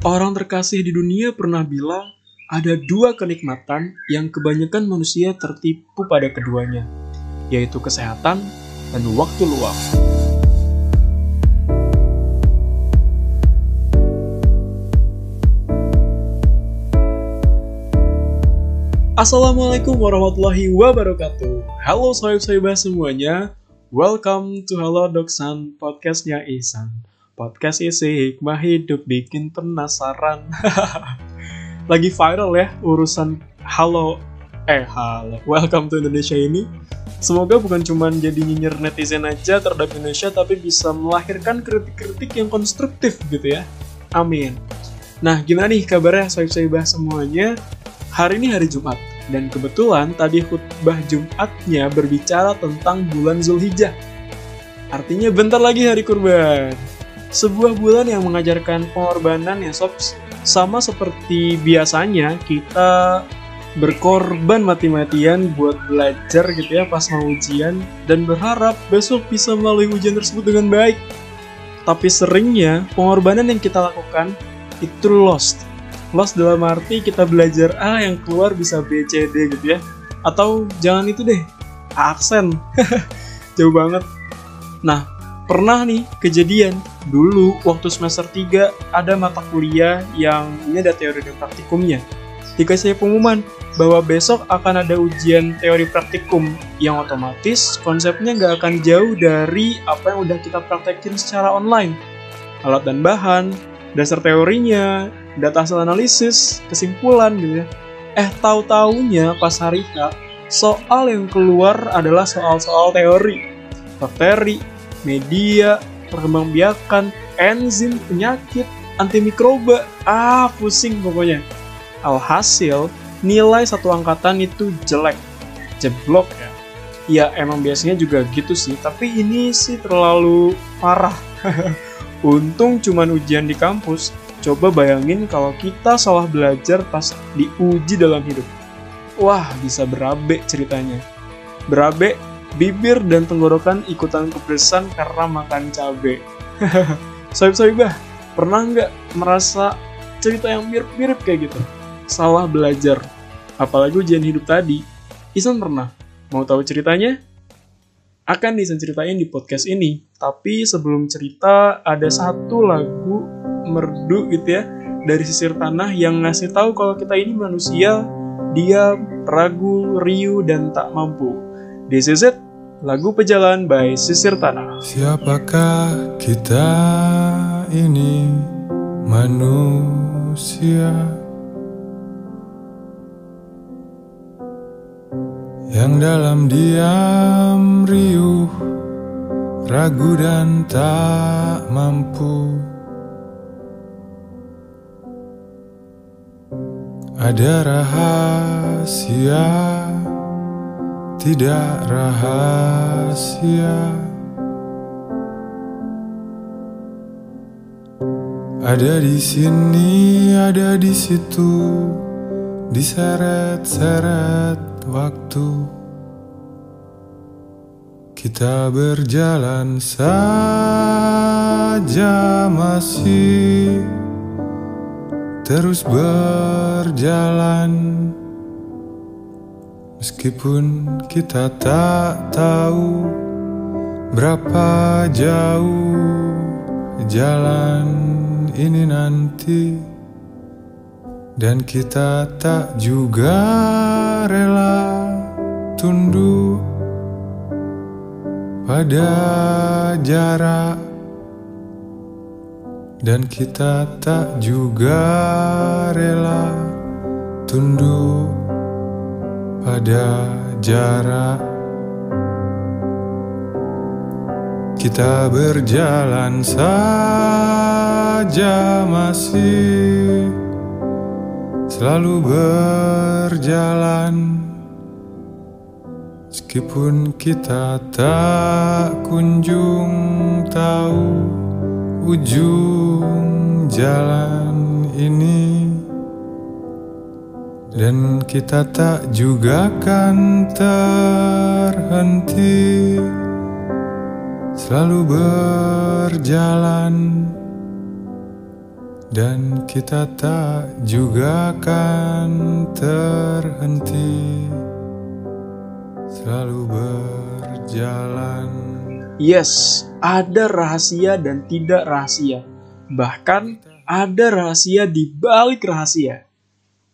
Orang terkasih di dunia pernah bilang ada dua kenikmatan yang kebanyakan manusia tertipu pada keduanya, yaitu kesehatan dan waktu luang. Assalamualaikum warahmatullahi wabarakatuh. Halo sohib-sohibah semuanya. Welcome to Hello Doksan, podcastnya Isan. Podcast isi hikmah hidup bikin penasaran. Lagi viral ya urusan halo eh halo welcome to Indonesia ini. Semoga bukan cuma jadi nyinyir netizen aja terhadap Indonesia tapi bisa melahirkan kritik-kritik yang konstruktif gitu ya. Amin. Nah, gimana nih kabarnya sohib-sohibah semuanya? Hari ini hari Jumat dan kebetulan tadi khutbah Jumatnya berbicara tentang bulan Zulhijjah. Artinya bentar lagi hari kurban sebuah bulan yang mengajarkan pengorbanan ya sob. Sama seperti biasanya kita berkorban mati-matian buat belajar gitu ya pas mau ujian dan berharap besok bisa melalui ujian tersebut dengan baik. Tapi seringnya pengorbanan yang kita lakukan itu lost. Lost dalam arti kita belajar A yang keluar bisa B, C, D gitu ya. Atau jangan itu deh aksen. Jauh banget. Nah pernah nih kejadian dulu waktu semester 3 ada mata kuliah yang ini ada teori dan praktikumnya. Dikasih pengumuman bahwa besok akan ada ujian teori praktikum yang otomatis konsepnya nggak akan jauh dari apa yang udah kita praktekin secara online. Alat dan bahan, dasar teorinya, data hasil analisis, kesimpulan gitu ya. Eh tahu-taunya pas hari H, soal yang keluar adalah soal-soal teori. Bakteri, media, perkembangbiakan, enzim, penyakit, antimikroba. Ah, pusing pokoknya. Alhasil, nilai satu angkatan itu jelek. Jeblok ya. Ya emang biasanya juga gitu sih, tapi ini sih terlalu parah. Untung cuman ujian di kampus. Coba bayangin kalau kita salah belajar pas diuji dalam hidup. Wah, bisa berabe ceritanya. Berabe bibir dan tenggorokan ikutan kepedesan karena makan cabai. Soib-soibah, pernah nggak merasa cerita yang mirip-mirip kayak gitu? Salah belajar, apalagi ujian hidup tadi. Isan pernah? Mau tahu ceritanya? Akan Isan ceritain di podcast ini. Tapi sebelum cerita, ada satu lagu merdu gitu ya, dari sisir tanah yang ngasih tahu kalau kita ini manusia, dia ragu, riuh, dan tak mampu. It, lagu Pejalan by Sisir Tanah. Siapakah kita ini manusia yang dalam diam riuh, ragu dan tak mampu. Ada rahasia tidak rahasia. Ada di sini, ada di situ, diseret-seret waktu. Kita berjalan saja masih terus berjalan. Meskipun kita tak tahu berapa jauh jalan ini nanti Dan kita tak juga rela tunduk pada jarak Dan kita tak juga rela tunduk pada jarak. Kita berjalan saja masih selalu berjalan. Meskipun kita tak kunjung tahu ujung jalan ini dan kita tak juga kan terhenti Selalu berjalan Dan kita tak juga akan terhenti Selalu berjalan Yes, ada rahasia dan tidak rahasia. Bahkan ada rahasia di balik rahasia.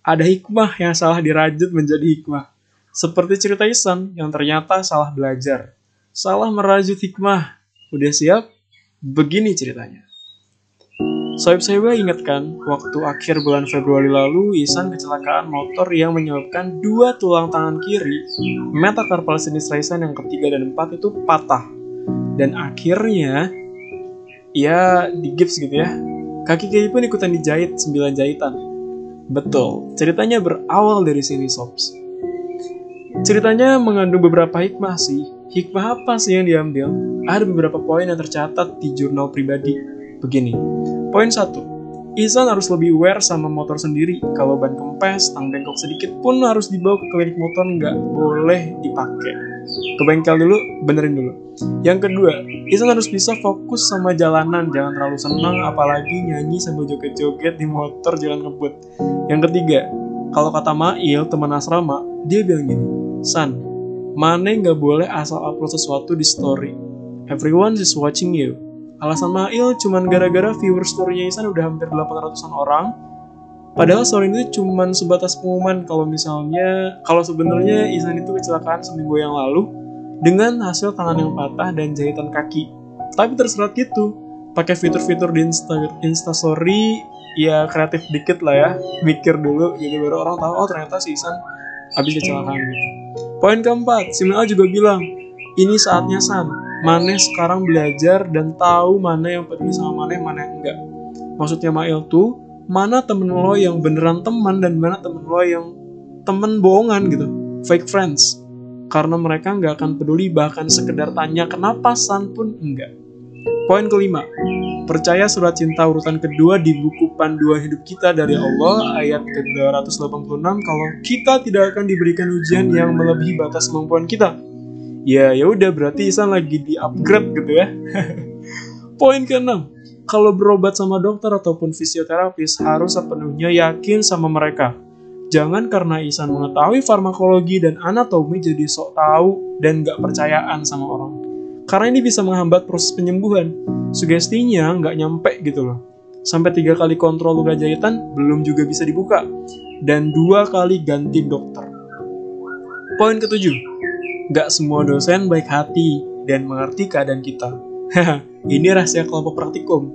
Ada hikmah yang salah dirajut menjadi hikmah. Seperti cerita Isan yang ternyata salah belajar. Salah merajut hikmah. Udah siap? Begini ceritanya. Soib saya ingatkan, waktu akhir bulan Februari lalu, Isan kecelakaan motor yang menyebabkan dua tulang tangan kiri, metacarpal sinistra Isan yang ketiga dan empat itu patah. Dan akhirnya, ya di gips gitu ya. Kaki kiri pun ikutan dijahit 9 jahitan. Betul, ceritanya berawal dari sini Sobs. Ceritanya mengandung beberapa hikmah sih. Hikmah apa sih yang diambil? Ada beberapa poin yang tercatat di jurnal pribadi. Begini, Poin 1. Isan harus lebih aware sama motor sendiri. Kalau ban kempes, tang bengkok sedikit pun harus dibawa ke klinik motor, nggak boleh dipakai. Ke bengkel dulu, benerin dulu. Yang kedua, Isan harus bisa fokus sama jalanan, jangan terlalu senang, apalagi nyanyi sambil joget-joget di motor jalan ngebut. Yang ketiga, kalau kata Mail, teman asrama, dia bilang gini, San, mana nggak boleh asal upload sesuatu di story. Everyone is watching you. Alasan Mail cuman gara-gara viewer story-nya Isan udah hampir 800-an orang. Padahal story itu cuman sebatas pengumuman kalau misalnya kalau sebenarnya Isan itu kecelakaan seminggu yang lalu dengan hasil tangan yang patah dan jahitan kaki. Tapi terserah gitu. Pakai fitur-fitur di Insta Instastory ya kreatif dikit lah ya. Mikir dulu gitu baru orang tahu oh ternyata si Isan habis kecelakaan gitu. Poin keempat, si Mel juga bilang, ini saatnya San, Maneh sekarang belajar dan tahu mana yang peduli sama Maneh, mana yang enggak. Maksudnya Mail tuh, mana temen lo yang beneran teman dan mana temen lo yang temen bohongan gitu, fake friends. Karena mereka nggak akan peduli bahkan sekedar tanya kenapa San pun enggak. Poin kelima, percaya surat cinta urutan kedua di buku panduan hidup kita dari Allah ayat ke-286 kalau kita tidak akan diberikan ujian yang melebihi batas kemampuan kita ya ya udah berarti Isan lagi di upgrade gitu ya. Poin keenam, kalau berobat sama dokter ataupun fisioterapis harus sepenuhnya yakin sama mereka. Jangan karena Isan mengetahui farmakologi dan anatomi jadi sok tahu dan gak percayaan sama orang. Karena ini bisa menghambat proses penyembuhan. Sugestinya nggak nyampe gitu loh. Sampai tiga kali kontrol luka jahitan belum juga bisa dibuka. Dan dua kali ganti dokter. Poin ketujuh, Gak semua dosen baik hati dan mengerti keadaan kita. Ini rahasia kelompok praktikum.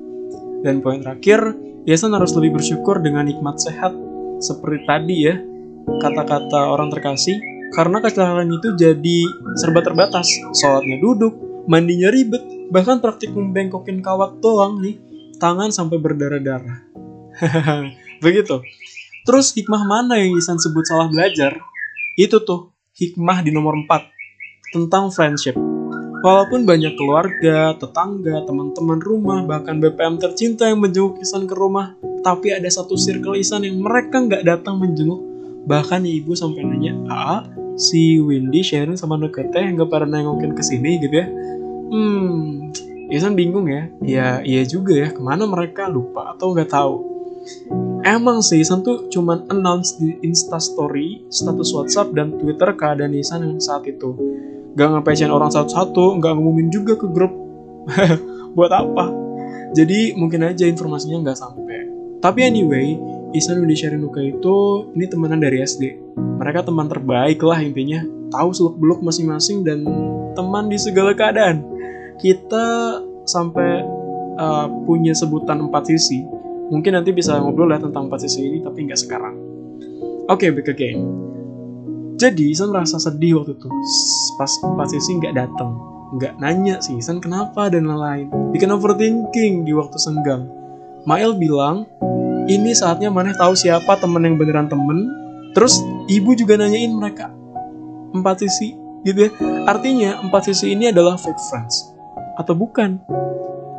Dan poin terakhir, Yasan harus lebih bersyukur dengan nikmat sehat. Seperti tadi ya, kata-kata orang terkasih, karena kecelakaan itu jadi serba terbatas. Sholatnya duduk, mandinya ribet, bahkan praktikum bengkokin kawat doang nih, tangan sampai berdarah-darah. Begitu. Terus hikmah mana yang Isan sebut salah belajar? Itu tuh, hikmah di nomor 4 tentang friendship. Walaupun banyak keluarga, tetangga, teman-teman rumah, bahkan BPM tercinta yang menjenguk Isan ke rumah, tapi ada satu circle Isan yang mereka nggak datang menjenguk. Bahkan ibu sampai nanya, ah, si Windy sharing sama Nukete nggak pada nengokin ke sini gitu ya. Hmm, Isan bingung ya. Ya, iya juga ya, ke mana mereka lupa atau nggak tahu. Emang sih, Isan tuh cuman announce di Instastory, status WhatsApp, dan Twitter keadaan Isan yang saat itu gak ngepecin orang satu-satu, gak ngumumin juga ke grup. Buat apa? Jadi mungkin aja informasinya nggak sampai. Tapi anyway, Isan Windy Nuka itu ini temenan dari SD. Mereka teman terbaik lah intinya. Tahu seluk beluk masing-masing dan teman di segala keadaan. Kita sampai uh, punya sebutan empat sisi. Mungkin nanti bisa ngobrol ya tentang empat sisi ini, tapi nggak sekarang. Oke, okay, back again jadi Isan merasa sedih waktu itu pas pas Sisi nggak datang nggak nanya sih Isan kenapa dan lain-lain bikin overthinking di waktu senggang Mail bilang ini saatnya Maneh tahu siapa temen yang beneran temen. Terus ibu juga nanyain mereka. Empat sisi gitu ya. Artinya empat sisi ini adalah fake friends. Atau bukan?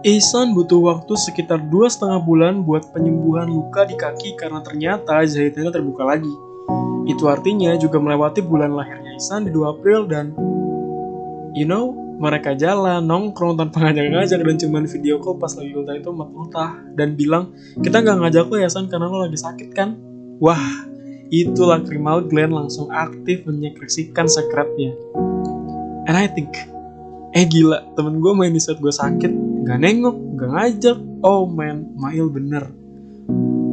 Ihsan butuh waktu sekitar dua setengah bulan buat penyembuhan luka di kaki karena ternyata jahitannya terbuka lagi. Itu artinya juga melewati bulan lahirnya Isan di 2 April dan you know, mereka jalan nongkrong tanpa ngajak-ngajak dan cuman video call pas lagi ultah itu ultah dan bilang kita nggak ngajak lo ya San karena lo lagi sakit kan? Wah itu lacrimal gland langsung aktif menyekresikan sekretnya. And I think eh gila temen gue main di saat gue sakit nggak nengok nggak ngajak. Oh man Mail bener.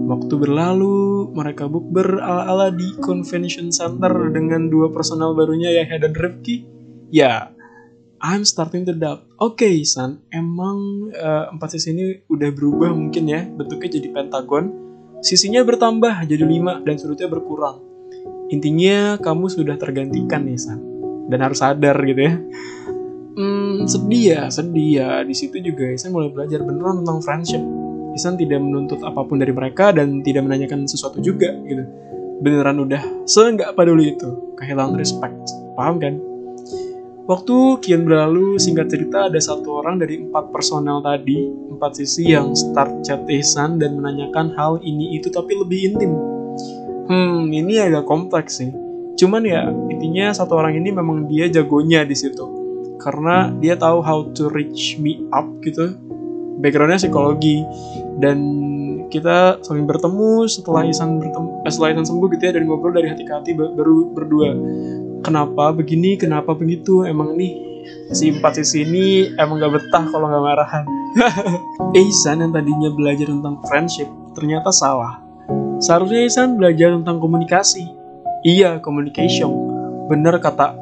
Waktu berlalu mereka bukber ala-ala di convention center dengan dua personal barunya Yahya dan Rifki ya I'm starting to doubt. Oke, okay, San, emang uh, empat sisi ini udah berubah mungkin ya, bentuknya jadi pentagon. Sisinya bertambah jadi lima dan sudutnya berkurang. Intinya kamu sudah tergantikan nih, San. Dan harus sadar gitu ya. Hmm, sedih ya, sedih ya. Di situ juga Isan mulai belajar beneran tentang friendship. Isan tidak menuntut apa pun dari mereka dan tidak menanyakan sesuatu juga gitu. Beneran udah seenggak peduli itu, kehilangan respect. Paham kan? Waktu kian berlalu, singkat cerita ada satu orang dari empat personel tadi, empat sisi yang start chat Ihsan dan menanyakan hal ini itu tapi lebih intim. Hmm, ini agak kompleks sih. Cuman ya, intinya satu orang ini memang dia jagonya di situ. Karena dia tahu how to reach me up gitu. Backgroundnya psikologi. Dan kita saling bertemu setelah Ihsan bertemu, eh, setelah Ihsan sembuh gitu ya, dan ngobrol dari hati ke hati baru berdua kenapa begini kenapa begitu? Emang nih si empat sisi ini emang gak betah kalau gak marahan. Ihsan yang tadinya belajar tentang friendship ternyata salah. Seharusnya Ihsan belajar tentang komunikasi. Iya communication. Bener kata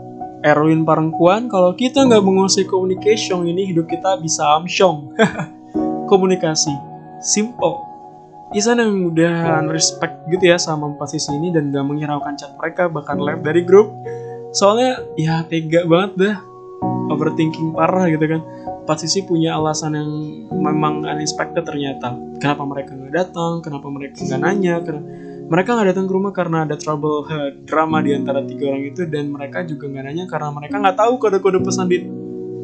Erwin Parengkuan kalau kita nggak menguasai communication ini hidup kita bisa amsyong. Komunikasi. Simple. Isan yang udah respect gitu ya sama empat sisi ini dan gak menghiraukan chat mereka bahkan live dari grup soalnya ya tega banget dah. Overthinking parah gitu kan. Pas sisi punya alasan yang memang unexpected ternyata. Kenapa mereka nggak datang? Kenapa mereka nggak nanya? Karena mereka nggak datang ke rumah karena ada trouble uh, drama di antara tiga orang itu dan mereka juga nggak nanya karena mereka nggak tahu kode-kode pesan di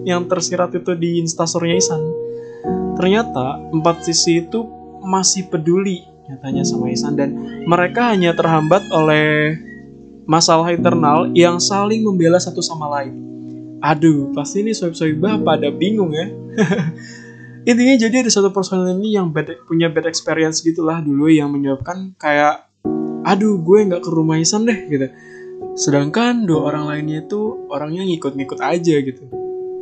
yang tersirat itu di instastorynya Isan. Ternyata empat sisi itu masih peduli nyatanya sama Isan dan mereka hanya terhambat oleh masalah internal yang saling membela satu sama lain. Aduh, pasti ini soib-soibah pada bingung ya. Intinya jadi ada satu personel ini yang bad, punya bad experience gitulah dulu yang menyebabkan kayak aduh gue nggak ke rumah Isan deh gitu. Sedangkan dua orang lainnya itu orangnya ngikut-ngikut aja gitu.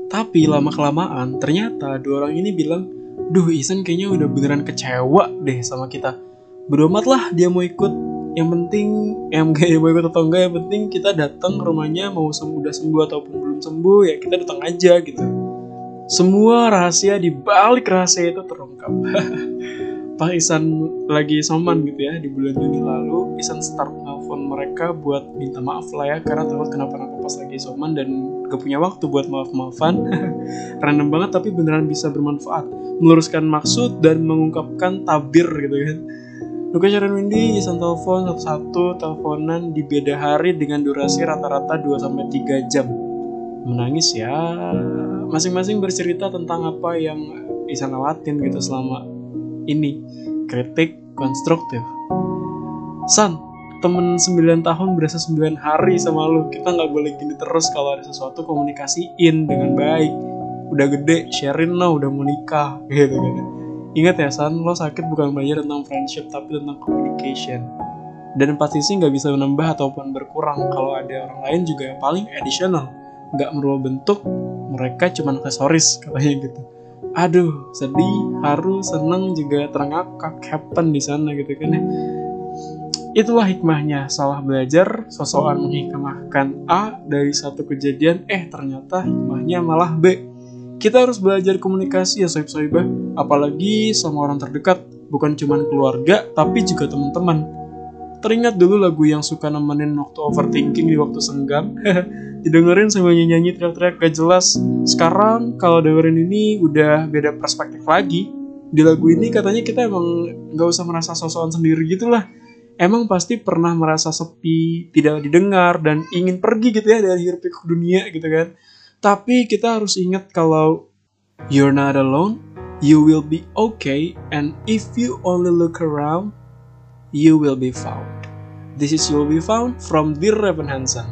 Tapi lama kelamaan ternyata dua orang ini bilang, duh Isan kayaknya udah beneran kecewa deh sama kita. Beromat lah dia mau ikut yang penting mau ikut atau enggak yang penting kita datang ke rumahnya mau sembuh sembuh ataupun belum sembuh ya kita datang aja gitu. Semua rahasia di balik rahasia itu terungkap. Pak Isan lagi soman gitu ya di bulan Juni lalu Isan start nelfon mereka buat minta maaf lah ya karena takut kenapa-napa pas lagi soman dan gak punya waktu buat maaf-maafan. Random banget tapi beneran bisa bermanfaat. Meluruskan maksud dan mengungkapkan tabir gitu kan Luka Sharon Windy Isan telepon satu-satu teleponan di beda hari dengan durasi rata-rata 2-3 jam. Menangis ya, masing-masing bercerita tentang apa yang Isan lewatin gitu selama ini. Kritik konstruktif. San, temen 9 tahun berasa 9 hari sama lu. Kita nggak boleh gini terus kalau ada sesuatu komunikasiin dengan baik. Udah gede, sharing lah, udah mau nikah gitu gitu Ingat ya San, lo sakit bukan belajar tentang friendship tapi tentang communication. Dan pasti sih nggak bisa menambah ataupun berkurang kalau ada orang lain juga yang paling additional. Nggak merubah bentuk, mereka cuma aksesoris katanya gitu. Aduh, sedih, haru, seneng juga terangkat happen di sana gitu kan ya. Itulah hikmahnya, salah belajar, sosokan menghikmahkan A dari satu kejadian, eh ternyata hikmahnya malah B kita harus belajar komunikasi ya soib soibah. Apalagi sama orang terdekat. Bukan cuma keluarga tapi juga teman-teman. Teringat dulu lagu yang suka nemenin waktu overthinking di waktu senggang. Didengerin sambil nyanyi teriak-teriak gak jelas. Sekarang kalau dengerin ini udah beda perspektif lagi. Di lagu ini katanya kita emang nggak usah merasa sosokan sendiri gitu lah emang pasti pernah merasa sepi tidak didengar dan ingin pergi gitu ya dari hidup ke dunia gitu kan tapi kita harus ingat kalau you're not alone, you will be okay, and if you only look around, you will be found. This is You Will Be Found from Dear Revan Hansen.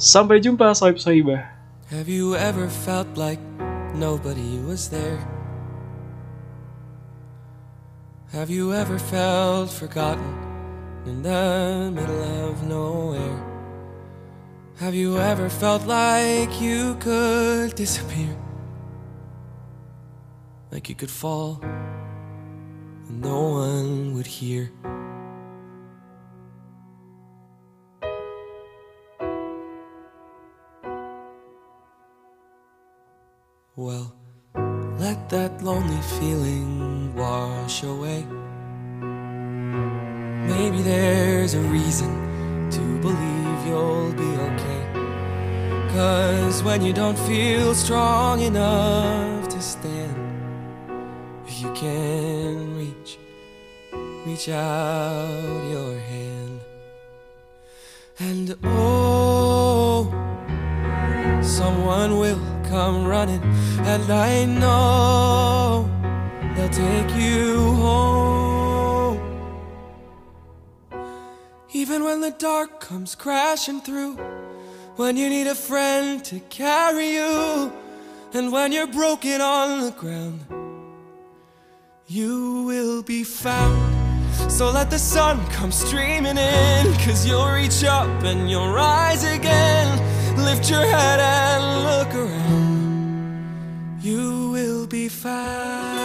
Sampai jumpa, soib soibah. Have you ever felt like nobody was there? Have you ever felt forgotten in the middle of nowhere? Have you ever felt like you could disappear? Like you could fall and no one would hear? Well, let that lonely feeling wash away. Maybe there's a reason to believe you'll be okay. Cause when you don't feel strong enough to stand, if you can reach, reach out your hand. And oh, someone will come running, and I know they'll take you home. Even when the dark comes crashing through, when you need a friend to carry you, and when you're broken on the ground, you will be found. So let the sun come streaming in, cause you'll reach up and you'll rise again. Lift your head and look around. You will be fine.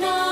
Lord.